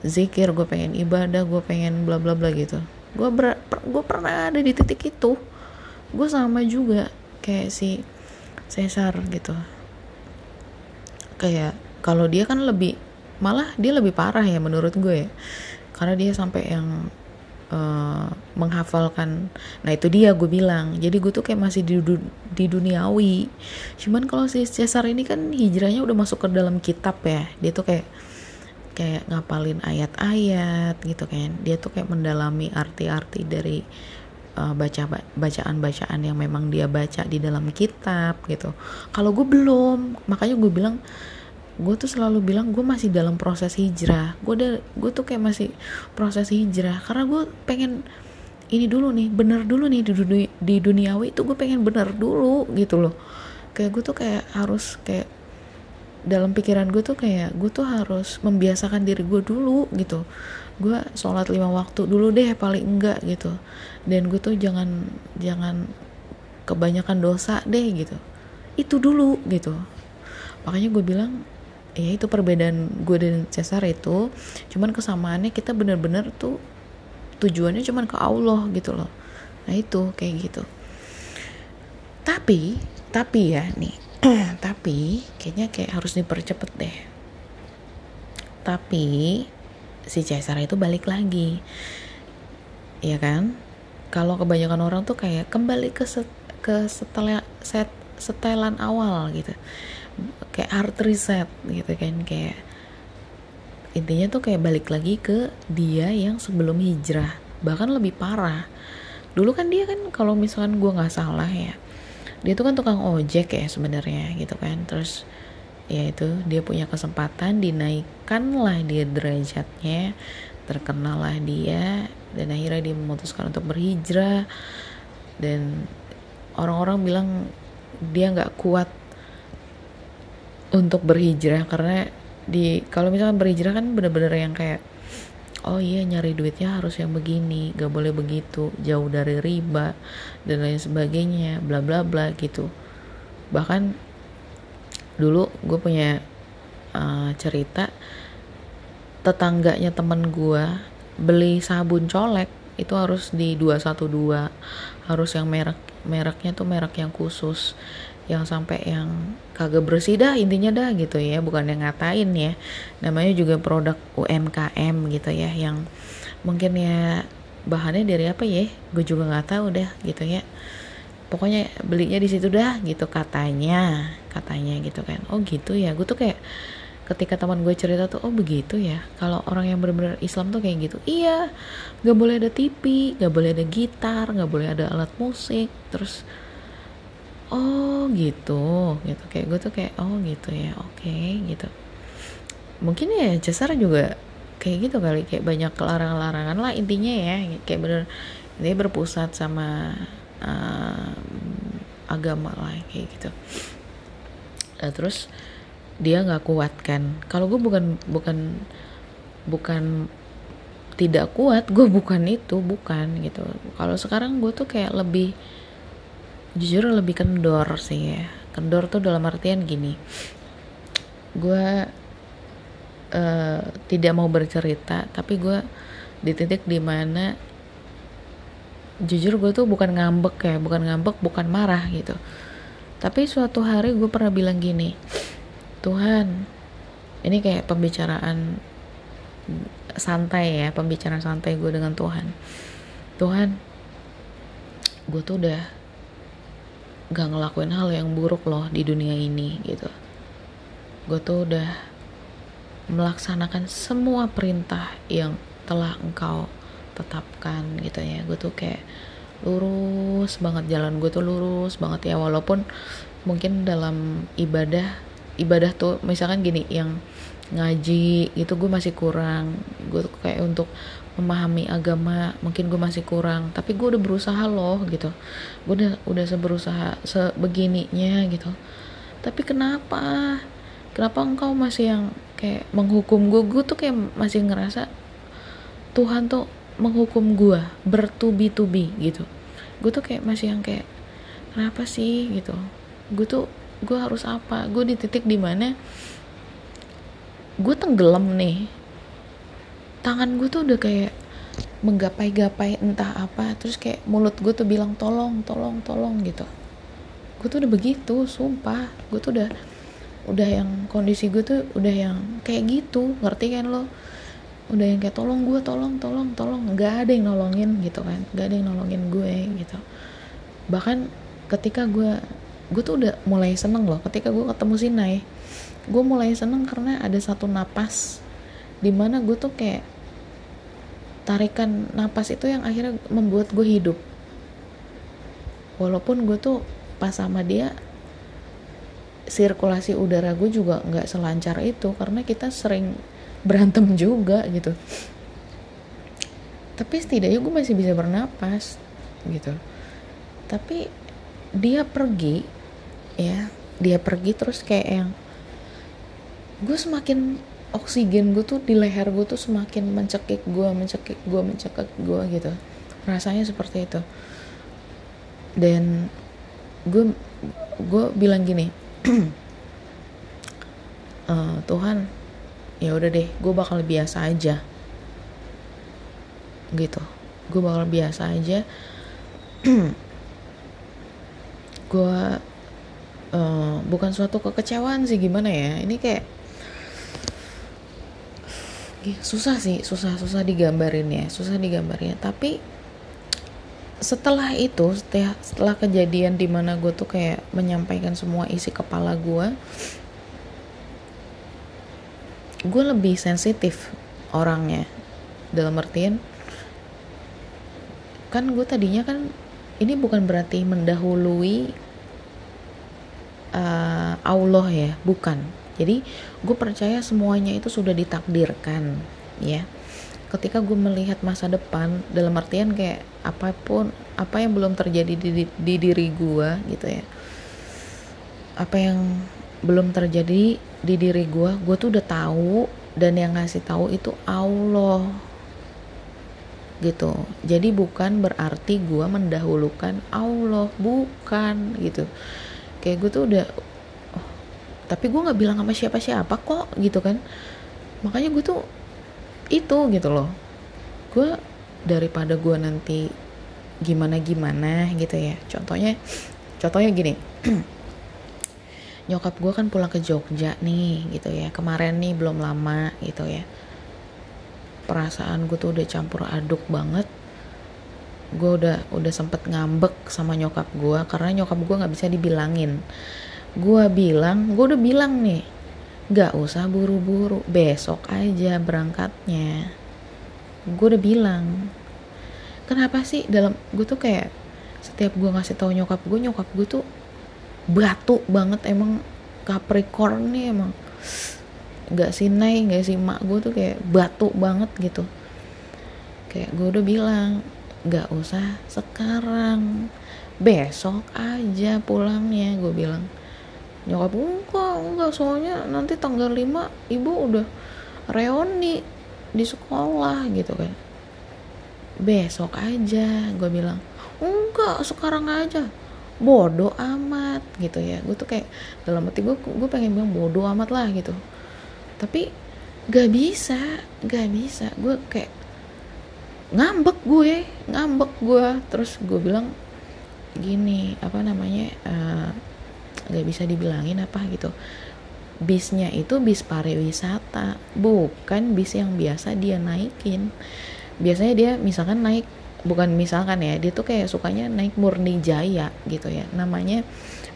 zikir gue pengen ibadah gue pengen bla bla bla gitu. Gue ber gue pernah ada di titik itu. Gue sama juga kayak si Cesar gitu. Kayak kalau dia kan lebih malah dia lebih parah ya menurut gue ya karena dia sampai yang uh, menghafalkan. Nah itu dia gue bilang. Jadi gue tuh kayak masih di, di duniawi. Cuman kalau si Cesar ini kan hijrahnya udah masuk ke dalam kitab ya. Dia tuh kayak kayak ngapalin ayat-ayat gitu kan. Dia tuh kayak mendalami arti-arti dari uh, baca bacaan-bacaan yang memang dia baca di dalam kitab gitu. Kalau gue belum. Makanya gue bilang gue tuh selalu bilang gue masih dalam proses hijrah. Gue gue tuh kayak masih proses hijrah. Karena gue pengen ini dulu nih bener dulu nih di dunia di duniawi itu gue pengen bener dulu gitu loh. Kayak gue tuh kayak harus kayak dalam pikiran gue tuh kayak gue tuh harus membiasakan diri gue dulu gitu. Gue sholat lima waktu dulu deh paling enggak gitu. Dan gue tuh jangan jangan kebanyakan dosa deh gitu. Itu dulu gitu. Makanya gue bilang ya itu perbedaan gue dan Cesar itu cuman kesamaannya kita bener-bener tuh tujuannya cuman ke Allah gitu loh. Nah itu kayak gitu. Tapi tapi ya nih *clears throat* tapi kayaknya kayak harus dipercepet deh. Tapi si Cesar itu balik lagi. Ya kan? Kalau kebanyakan orang tuh kayak kembali ke set, ke setelah set setelan awal gitu kayak hard reset gitu kan kayak intinya tuh kayak balik lagi ke dia yang sebelum hijrah bahkan lebih parah. Dulu kan dia kan kalau misalkan gue nggak salah ya dia tuh kan tukang ojek ya sebenarnya gitu kan. Terus ya itu dia punya kesempatan dinaikkan lah dia derajatnya terkenal lah dia dan akhirnya dia memutuskan untuk berhijrah. Dan orang-orang bilang dia nggak kuat untuk berhijrah karena di kalau misalkan berhijrah kan bener-bener yang kayak oh iya nyari duitnya harus yang begini gak boleh begitu jauh dari riba dan lain sebagainya bla bla bla gitu. Bahkan dulu gue punya uh, cerita tetangganya temen gue beli sabun colek itu harus di 212 harus yang merek mereknya tuh merek yang khusus yang sampai yang kagak bersih dah intinya dah gitu ya. Bukan yang ngatain ya. Namanya juga produk UMKM gitu ya yang mungkin ya bahannya dari apa ya? Gue juga nggak tahu dah gitu ya. Pokoknya belinya di situ dah gitu katanya katanya gitu kan. Oh gitu ya. Gue tuh kayak ketika teman gue cerita tuh oh begitu ya? Kalau orang yang benar-benar Islam tuh kayak gitu. Iya nggak boleh ada TV nggak boleh ada gitar nggak boleh ada alat musik. Terus oh gitu. Gitu. Kayak gue tuh kayak oh gitu ya oke okay, gitu. Mungkin ya jasar juga kayak gitu kali kayak banyak larangan-larangan lah intinya ya kayak bener ini berpusat sama uh, agama lah kayak gitu. Nah, terus dia nggak kuat kan kalau gue bukan bukan bukan tidak kuat gue bukan itu bukan gitu. Kalau sekarang gue tuh kayak lebih jujur lebih kendor sih. Ya kendor tuh dalam artian gini. Gue uh, tidak mau bercerita tapi gue di titik di mana jujur gue tuh bukan ngambek ya bukan ngambek bukan marah gitu. Tapi suatu hari gue pernah bilang gini Tuhan ini kayak pembicaraan santai ya pembicaraan santai gue dengan Tuhan. Tuhan gue tuh udah gak ngelakuin hal yang buruk loh di dunia ini gitu. Gue tuh udah melaksanakan semua perintah yang telah engkau tetapkan gitu ya. Gue tuh kayak lurus banget jalan gue tuh lurus banget ya. Walaupun mungkin dalam ibadah ibadah tuh misalkan gini yang ngaji itu gue masih kurang. Gue tuh kayak untuk memahami agama mungkin gue masih kurang tapi gue udah berusaha loh gitu. Gue udah udah seberusaha sebegininya gitu. Tapi kenapa? Kenapa engkau masih yang kayak menghukum gue gue tuh kayak masih ngerasa Tuhan tuh menghukum gue bertubi-tubi gitu. Gue tuh kayak masih yang kayak kenapa sih? Gitu. Gue tuh gue harus apa? Gue di titik di mana gue tenggelam nih tangan gue tuh udah kayak menggapai-gapai entah apa terus kayak mulut gue tuh bilang tolong tolong tolong gitu. Gue tuh udah begitu sumpah. Gue tuh udah udah yang kondisi gue tuh udah yang kayak gitu ngerti kan lo? Udah yang kayak tolong gue tolong tolong tolong. Nggak ada yang nolongin gitu kan nggak ada yang nolongin gue gitu. Bahkan ketika gue gue tuh udah mulai seneng loh ketika gue ketemu si Nay gue mulai seneng karena ada satu napas di mana gue tuh kayak tarikan napas itu yang akhirnya membuat gue hidup. Walaupun gue tuh pas sama dia sirkulasi udara gue juga nggak selancar itu karena kita sering berantem juga gitu. Tapi setidaknya gue masih bisa bernapas gitu. Tapi dia pergi ya dia pergi terus kayak yang gue semakin oksigen gue tuh di leher gue tuh semakin mencekik gue mencekik gue mencekik gue gitu. Rasanya seperti itu. Dan gue gue bilang gini uh, *clears throat* Tuhan ya udah deh gue bakal biasa aja. Gitu. Gue bakal biasa aja. *clears throat* Gue uh, bukan suatu kekecewaan sih gimana ya? Ini kayak susah sih susah susah digambarin ya susah digambarin tapi setelah itu setelah, setelah kejadian di mana gue tuh kayak menyampaikan semua isi kepala gue gue lebih sensitif orangnya. Dalam artian kan gue tadinya kan ini bukan berarti mendahului uh, Allah ya bukan jadi gue percaya semuanya itu sudah ditakdirkan ya. Ketika gue melihat masa depan dalam artian kayak apa pun apa yang belum terjadi di, di, di diri gue gitu ya. Apa yang belum terjadi di diri gue gue tuh udah tahu dan yang ngasih tahu itu Allah. Gitu. Jadi bukan berarti gue mendahulukan Allah bukan gitu. Kayak gue tuh udah tapi gue nggak bilang sama siapa siapa kok gitu kan. Makanya gue tuh itu gitu loh. Gue daripada gue nanti gimana gimana gitu ya. Contohnya contohnya gini. *clears throat* Nyokap gue kan pulang ke Jogja nih gitu ya. Kemarin nih belum lama gitu ya. Perasaan gue tuh udah campur aduk banget. Gue udah udah sempet ngambek sama nyokap gue karena nyokap gue nggak bisa dibilangin gue bilang gue udah bilang nih gak usah buru-buru besok aja berangkatnya. Gue udah bilang. Kenapa sih dalam gue tuh kayak setiap gue ngasih tahu nyokap gue nyokap gue tuh batu banget emang Capricorn nih emang. Nggak sinai nggak si mak gue tuh kayak batu banget gitu. Kayak gue udah bilang nggak usah sekarang besok aja pulangnya gue bilang nyokap enggak enggak soalnya nanti tanggal 5 ibu udah reuni di sekolah gitu kan. Besok aja gue bilang. Enggak sekarang aja. Bodoh amat gitu ya. Gue tuh kayak dalam hati gue gue pengen bilang bodoh amat lah gitu. Tapi gak bisa gak bisa. Gue kayak ngambek gue ngambek gue terus gue bilang gini apa namanya uh, gak bisa dibilangin apa gitu. Bisnya itu bis pariwisata bukan bis yang biasa dia naikin. Biasanya dia misalkan naik bukan misalkan ya dia tuh kayak sukanya naik murni jaya gitu ya. Namanya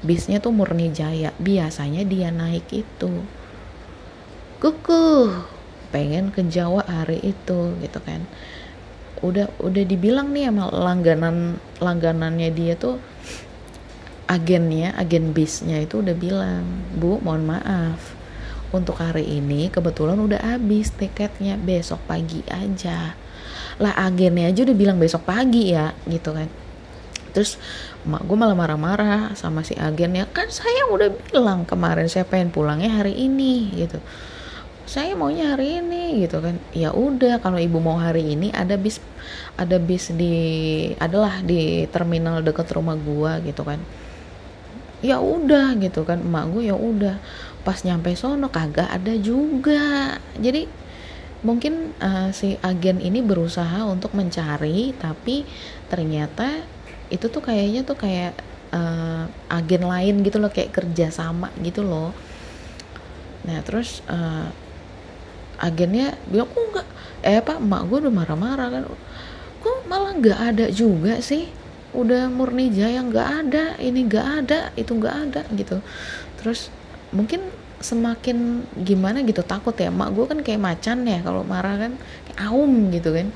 bisnya tuh murni jaya biasanya dia naik itu. Kuku pengen ke Jawa hari itu gitu kan. Udah udah dibilang nih sama langganan langganannya dia tuh agennya agen bisnya itu udah bilang bu mohon maaf. Untuk hari ini kebetulan udah habis tiketnya besok pagi aja. Lah agennya aja udah bilang besok pagi ya gitu kan. Terus mak gue malah marah-marah sama si agen ya kan saya udah bilang kemarin saya pengen pulangnya hari ini gitu. Saya maunya hari ini gitu kan. Ya udah kalau ibu mau hari ini ada bis ada bis di adalah di terminal dekat rumah gua gitu kan ya udah gitu kan. Emak gue ya udah. Pas nyampe sono kagak ada juga. Jadi mungkin uh, si agen ini berusaha untuk mencari tapi ternyata itu tuh kayaknya tuh kayak uh, agen lain gitu loh kayak kerja sama gitu loh. Nah terus uh, agennya bilang kok enggak eh pak emak gue udah marah-marah kan. Kok malah nggak ada juga sih udah murni jaya nggak ada ini nggak ada itu nggak ada gitu. Terus mungkin semakin gimana gitu takut ya. Mak gue kan kayak macan ya kalau marah kan kayak aum gitu kan.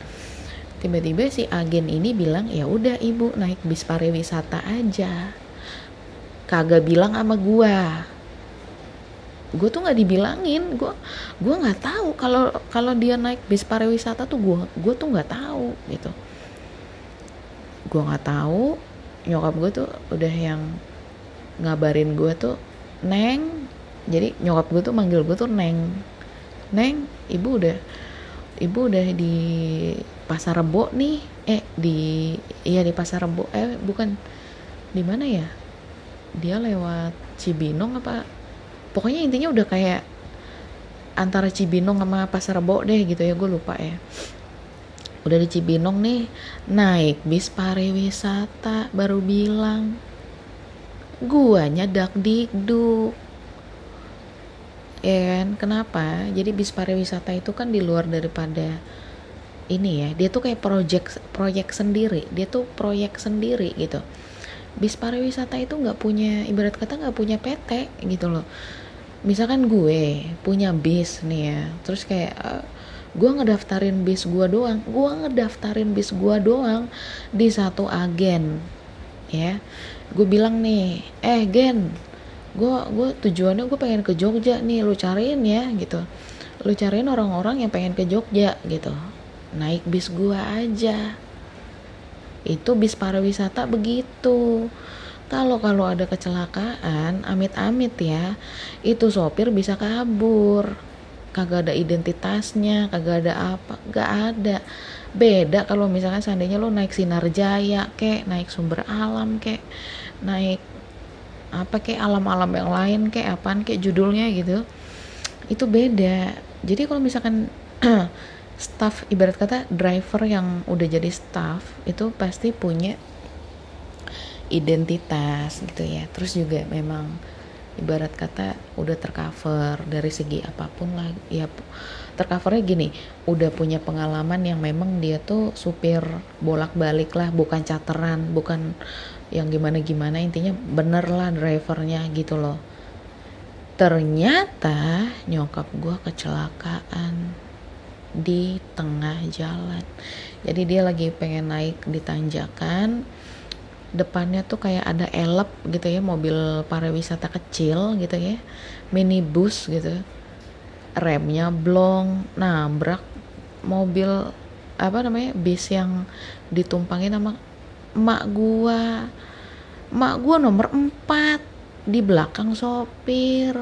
Tiba-tiba si agen ini bilang ya udah ibu naik bis pariwisata aja. Kagak bilang sama gue gue tuh nggak dibilangin gue gue nggak tahu kalau kalau dia naik bis pariwisata tuh gue gue tuh nggak tahu gitu gue nggak tahu nyokap gue tuh udah yang ngabarin gue tuh neng jadi nyokap gue tuh manggil gue tuh neng. Neng ibu udah ibu udah di pasar rebo nih. Eh di iya di pasar rebo. Eh bukan di mana ya? Dia lewat Cibinong apa? Pokoknya intinya udah kayak antara Cibinong sama pasar rebo deh gitu ya gue lupa ya udah di Cibinong nih naik bis pariwisata baru bilang guanya dak dikduk ya kan? Kenapa? Jadi bis pariwisata itu kan di luar daripada ini ya dia tuh kayak proyek proyek sendiri dia tuh proyek sendiri gitu. Bis pariwisata itu nggak punya ibarat kata nggak punya PT gitu loh. Misalkan gue punya bis nih ya terus kayak uh, gue ngedaftarin bis gue doang. Gue ngedaftarin bis gue doang di satu agen ya. Gue bilang nih eh gen gue gue tujuannya gue pengen ke Jogja nih lu cariin ya gitu. Lu cariin orang-orang yang pengen ke Jogja gitu. Naik bis gue aja. Itu bis pariwisata begitu. Kalau kalau ada kecelakaan amit-amit ya itu sopir bisa kabur kagak ada identitasnya kagak ada apa gak ada. Beda kalau misalkan seandainya lo naik sinar jaya kek naik sumber alam kek naik apa kayak alam-alam yang lain kayak apaan kayak judulnya gitu itu beda. Jadi kalau misalkan *clears throat* staff ibarat kata driver yang udah jadi staff itu pasti punya identitas gitu ya. Terus juga memang ibarat kata udah tercover dari segi apa pun lah. Ya tercovernya gini udah punya pengalaman yang memang dia tuh supir bolak-balik lah bukan cateran bukan yang gimana-gimana intinya bener lah drivernya gitu loh. Ternyata nyokap gue kecelakaan di tengah jalan. Jadi dia lagi pengen naik di tanjakan depannya tuh kayak ada elep gitu ya mobil pariwisata kecil gitu ya minibus gitu. Remnya blong nabrak mobil apa namanya bis yang ditumpangin sama emak gua. Emak gua nomor 4 di belakang sopir.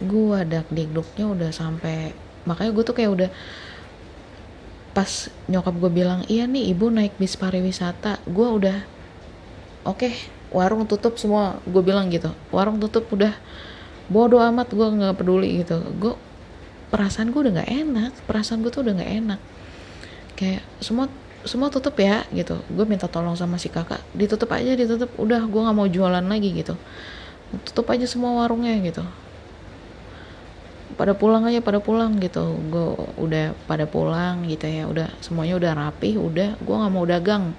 Gua dak dikduknya udah sampai makanya gue tuh kayak udah pas nyokap gue bilang iya nih ibu naik bis pariwisata. Gue udah oke okay, warung tutup semua. Gue bilang gitu warung tutup udah. Bodoh amat gue nggak peduli gitu. Gue perasaan gue udah nggak enak perasaan gue tuh udah nggak enak. Kayak semua semua tutup ya gitu. Gue minta tolong sama si kakak ditutup aja ditutup. Udah gue nggak mau jualan lagi gitu. Tutup aja semua warungnya gitu pada pulang aja pada pulang gitu. Gue udah pada pulang gitu ya. Udah semuanya udah rapih udah. Gue nggak mau dagang.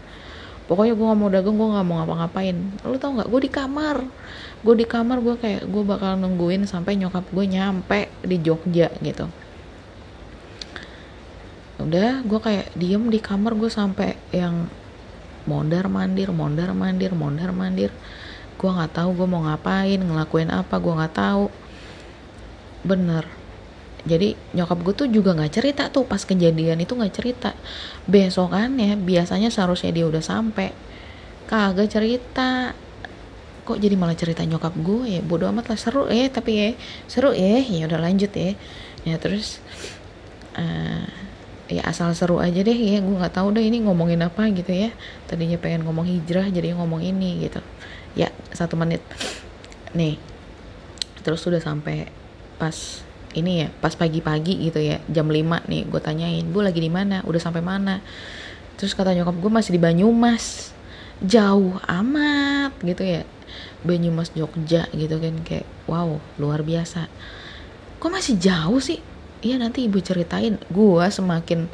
Pokoknya gue nggak mau dagang gue nggak mau ngapa-ngapain. Lu tau nggak? Gue di kamar. Gue di kamar gue kayak gue bakal nungguin sampai nyokap gue nyampe di Jogja gitu. Udah gue kayak diem di kamar gue sampai yang mondar mandir mondar mandir mondar mandir. Gue nggak tahu gue mau ngapain ngelakuin apa gue nggak tahu bener. Jadi nyokap gue tuh juga nggak cerita tuh pas kejadian itu nggak cerita. Besokannya biasanya seharusnya dia udah sampai kagak cerita. Kok jadi malah cerita nyokap gue ya? Bodo amat lah seru ya tapi ya seru ya. Ya udah lanjut ya. Ya terus uh, ya asal seru aja deh ya. Gue nggak tahu deh ini ngomongin apa gitu ya. Tadinya pengen ngomong hijrah jadi ngomong ini gitu. Ya satu menit. Nih terus sudah sampai pas ini ya pas pagi-pagi gitu ya jam 5 nih gue tanyain bu lagi di mana? Udah sampai mana? Terus kata nyokap gue masih di Banyumas. Jauh amat gitu ya Banyumas Jogja gitu kan kayak wow luar biasa. Kok masih jauh sih? Iya nanti ibu ceritain. Gue semakin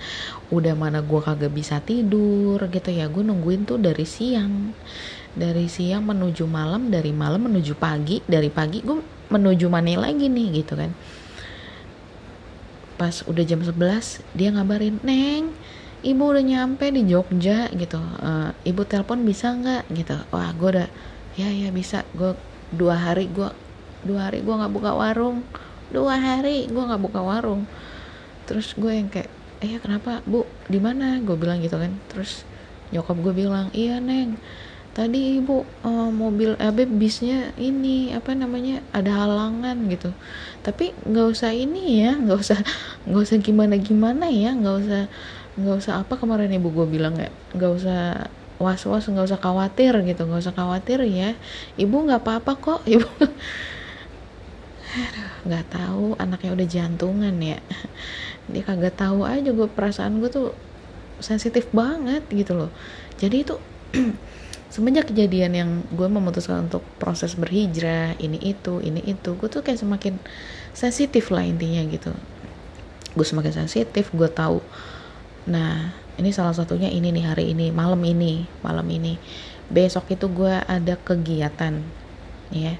udah mana gue kagak bisa tidur gitu ya gue nungguin tuh dari siang. Dari siang menuju malam dari malam menuju pagi dari pagi gue menuju mana lagi nih gitu kan. Pas udah jam 11 dia ngabarin neng ibu udah nyampe di Jogja gitu. Uh, ibu telepon bisa nggak? Gitu. Wah gue udah ya ya bisa. Gue dua hari gue dua hari gue nggak buka warung. Dua hari gue nggak buka warung. Terus gue yang kayak eh kenapa? Bu di mana? Gue bilang gitu kan. Terus nyokap gue bilang iya neng tadi ibu uh, mobil eh bisnya ini apa namanya ada halangan gitu. Tapi nggak usah ini ya nggak usah *laughs* nggak usah gimana gimana ya nggak usah nggak usah apa kemarin ibu gue bilang ya nggak usah was was nggak usah khawatir gitu nggak usah khawatir ya. Ibu nggak apa apa kok *laughs* ibu. Nggak tahu anaknya udah jantungan ya. Dia kagak tahu aja gue perasaan gue tuh sensitif banget gitu loh. Jadi itu *clears throat* semenjak kejadian yang gue memutuskan untuk proses berhijrah ini itu ini itu gue tuh kayak semakin sensitif lah intinya gitu. Gue semakin sensitif gue tahu nah ini salah satunya ini nih hari ini malam ini malam ini. Besok itu gue ada kegiatan ya.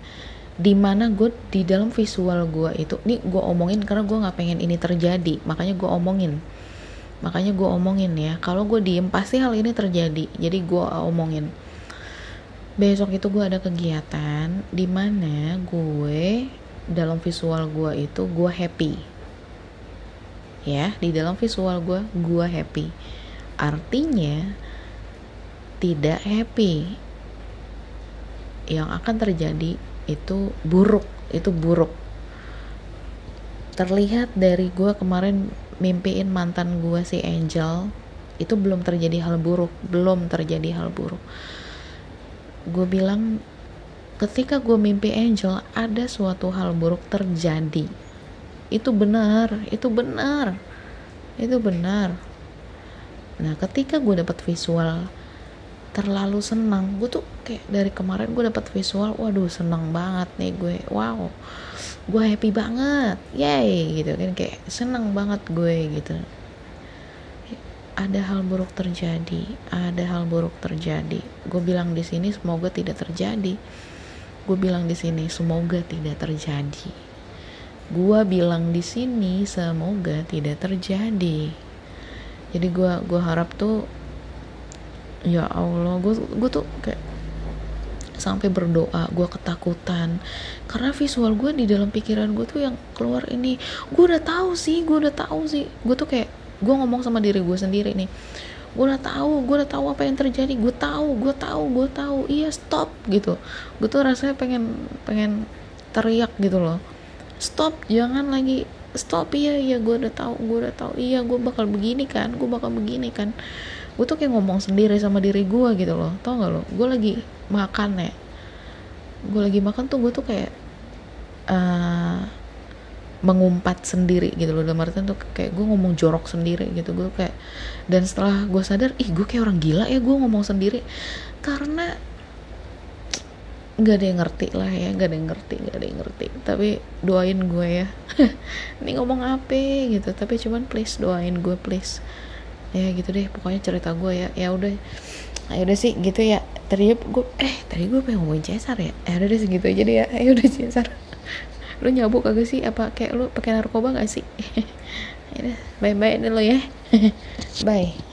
Di mana gue di dalam visual gue itu ini gue omongin karena gue nggak pengen ini terjadi makanya gue omongin. Makanya gue omongin ya kalau gue diem pasti hal ini terjadi jadi gue omongin besok itu gue ada kegiatan di mana gue dalam visual gue itu gue happy. Ya di dalam visual gue gue happy. Artinya tidak happy. Yang akan terjadi itu buruk itu buruk. Terlihat dari gue kemarin mimpiin mantan gue si Angel itu belum terjadi hal buruk belum terjadi hal buruk gue bilang ketika gue mimpi Angel ada suatu hal buruk terjadi. Itu benar itu benar itu benar. Nah ketika gue dapat visual terlalu senang gue tuh kayak dari kemarin gue dapat visual waduh senang banget nih gue wow gue happy banget yay gitu kan kayak senang banget gue gitu ada hal buruk terjadi ada hal buruk terjadi. Gue bilang di sini semoga tidak terjadi. Gue bilang di sini semoga tidak terjadi. Gue bilang di sini semoga tidak terjadi. Jadi gue gue harap tuh ya Allah gue gue tuh kayak sampai berdoa gue ketakutan. Karena visual gue di dalam pikiran gue tuh yang keluar ini gue udah tahu sih gue udah tahu sih. Gue tuh kayak gue ngomong sama diri gue sendiri nih gue udah tahu gue udah tahu apa yang terjadi gue tahu gue tahu gue tahu. Iya stop gitu. Gue tuh rasanya pengen pengen teriak gitu loh. Stop jangan lagi. Stop iya iya gue udah tahu gue udah tahu. Iya gue bakal begini kan gue bakal begini kan. Gue tuh kayak ngomong sendiri sama diri gue gitu loh tau gak lo? Gue lagi makan ya. Gue lagi makan tuh gue tuh kayak uh, mengumpat sendiri gitu loh. Dalam artian tuh kayak gue ngomong jorok sendiri gitu. Gue kayak dan setelah gue sadar ih gue kayak orang gila ya gue ngomong sendiri. Karena nggak ada yang ngerti lah ya nggak ada yang ngerti nggak ada yang ngerti. Tapi doain gue ya. *laughs* Ini ngomong apa gitu. Tapi cuman please doain gue please. Ya gitu deh pokoknya cerita gue ya. Ya udah. Ya udah sih gitu ya. Tadi gue eh tadi gue pengen ngomongin Cesar ya? Ya udah segitu aja deh ya. Ya udah Cesar lu nyabuk kagak sih? Apa kayak lu pakai narkoba gak sih? *laughs* Ya bye bye dulu ya. *laughs* Bye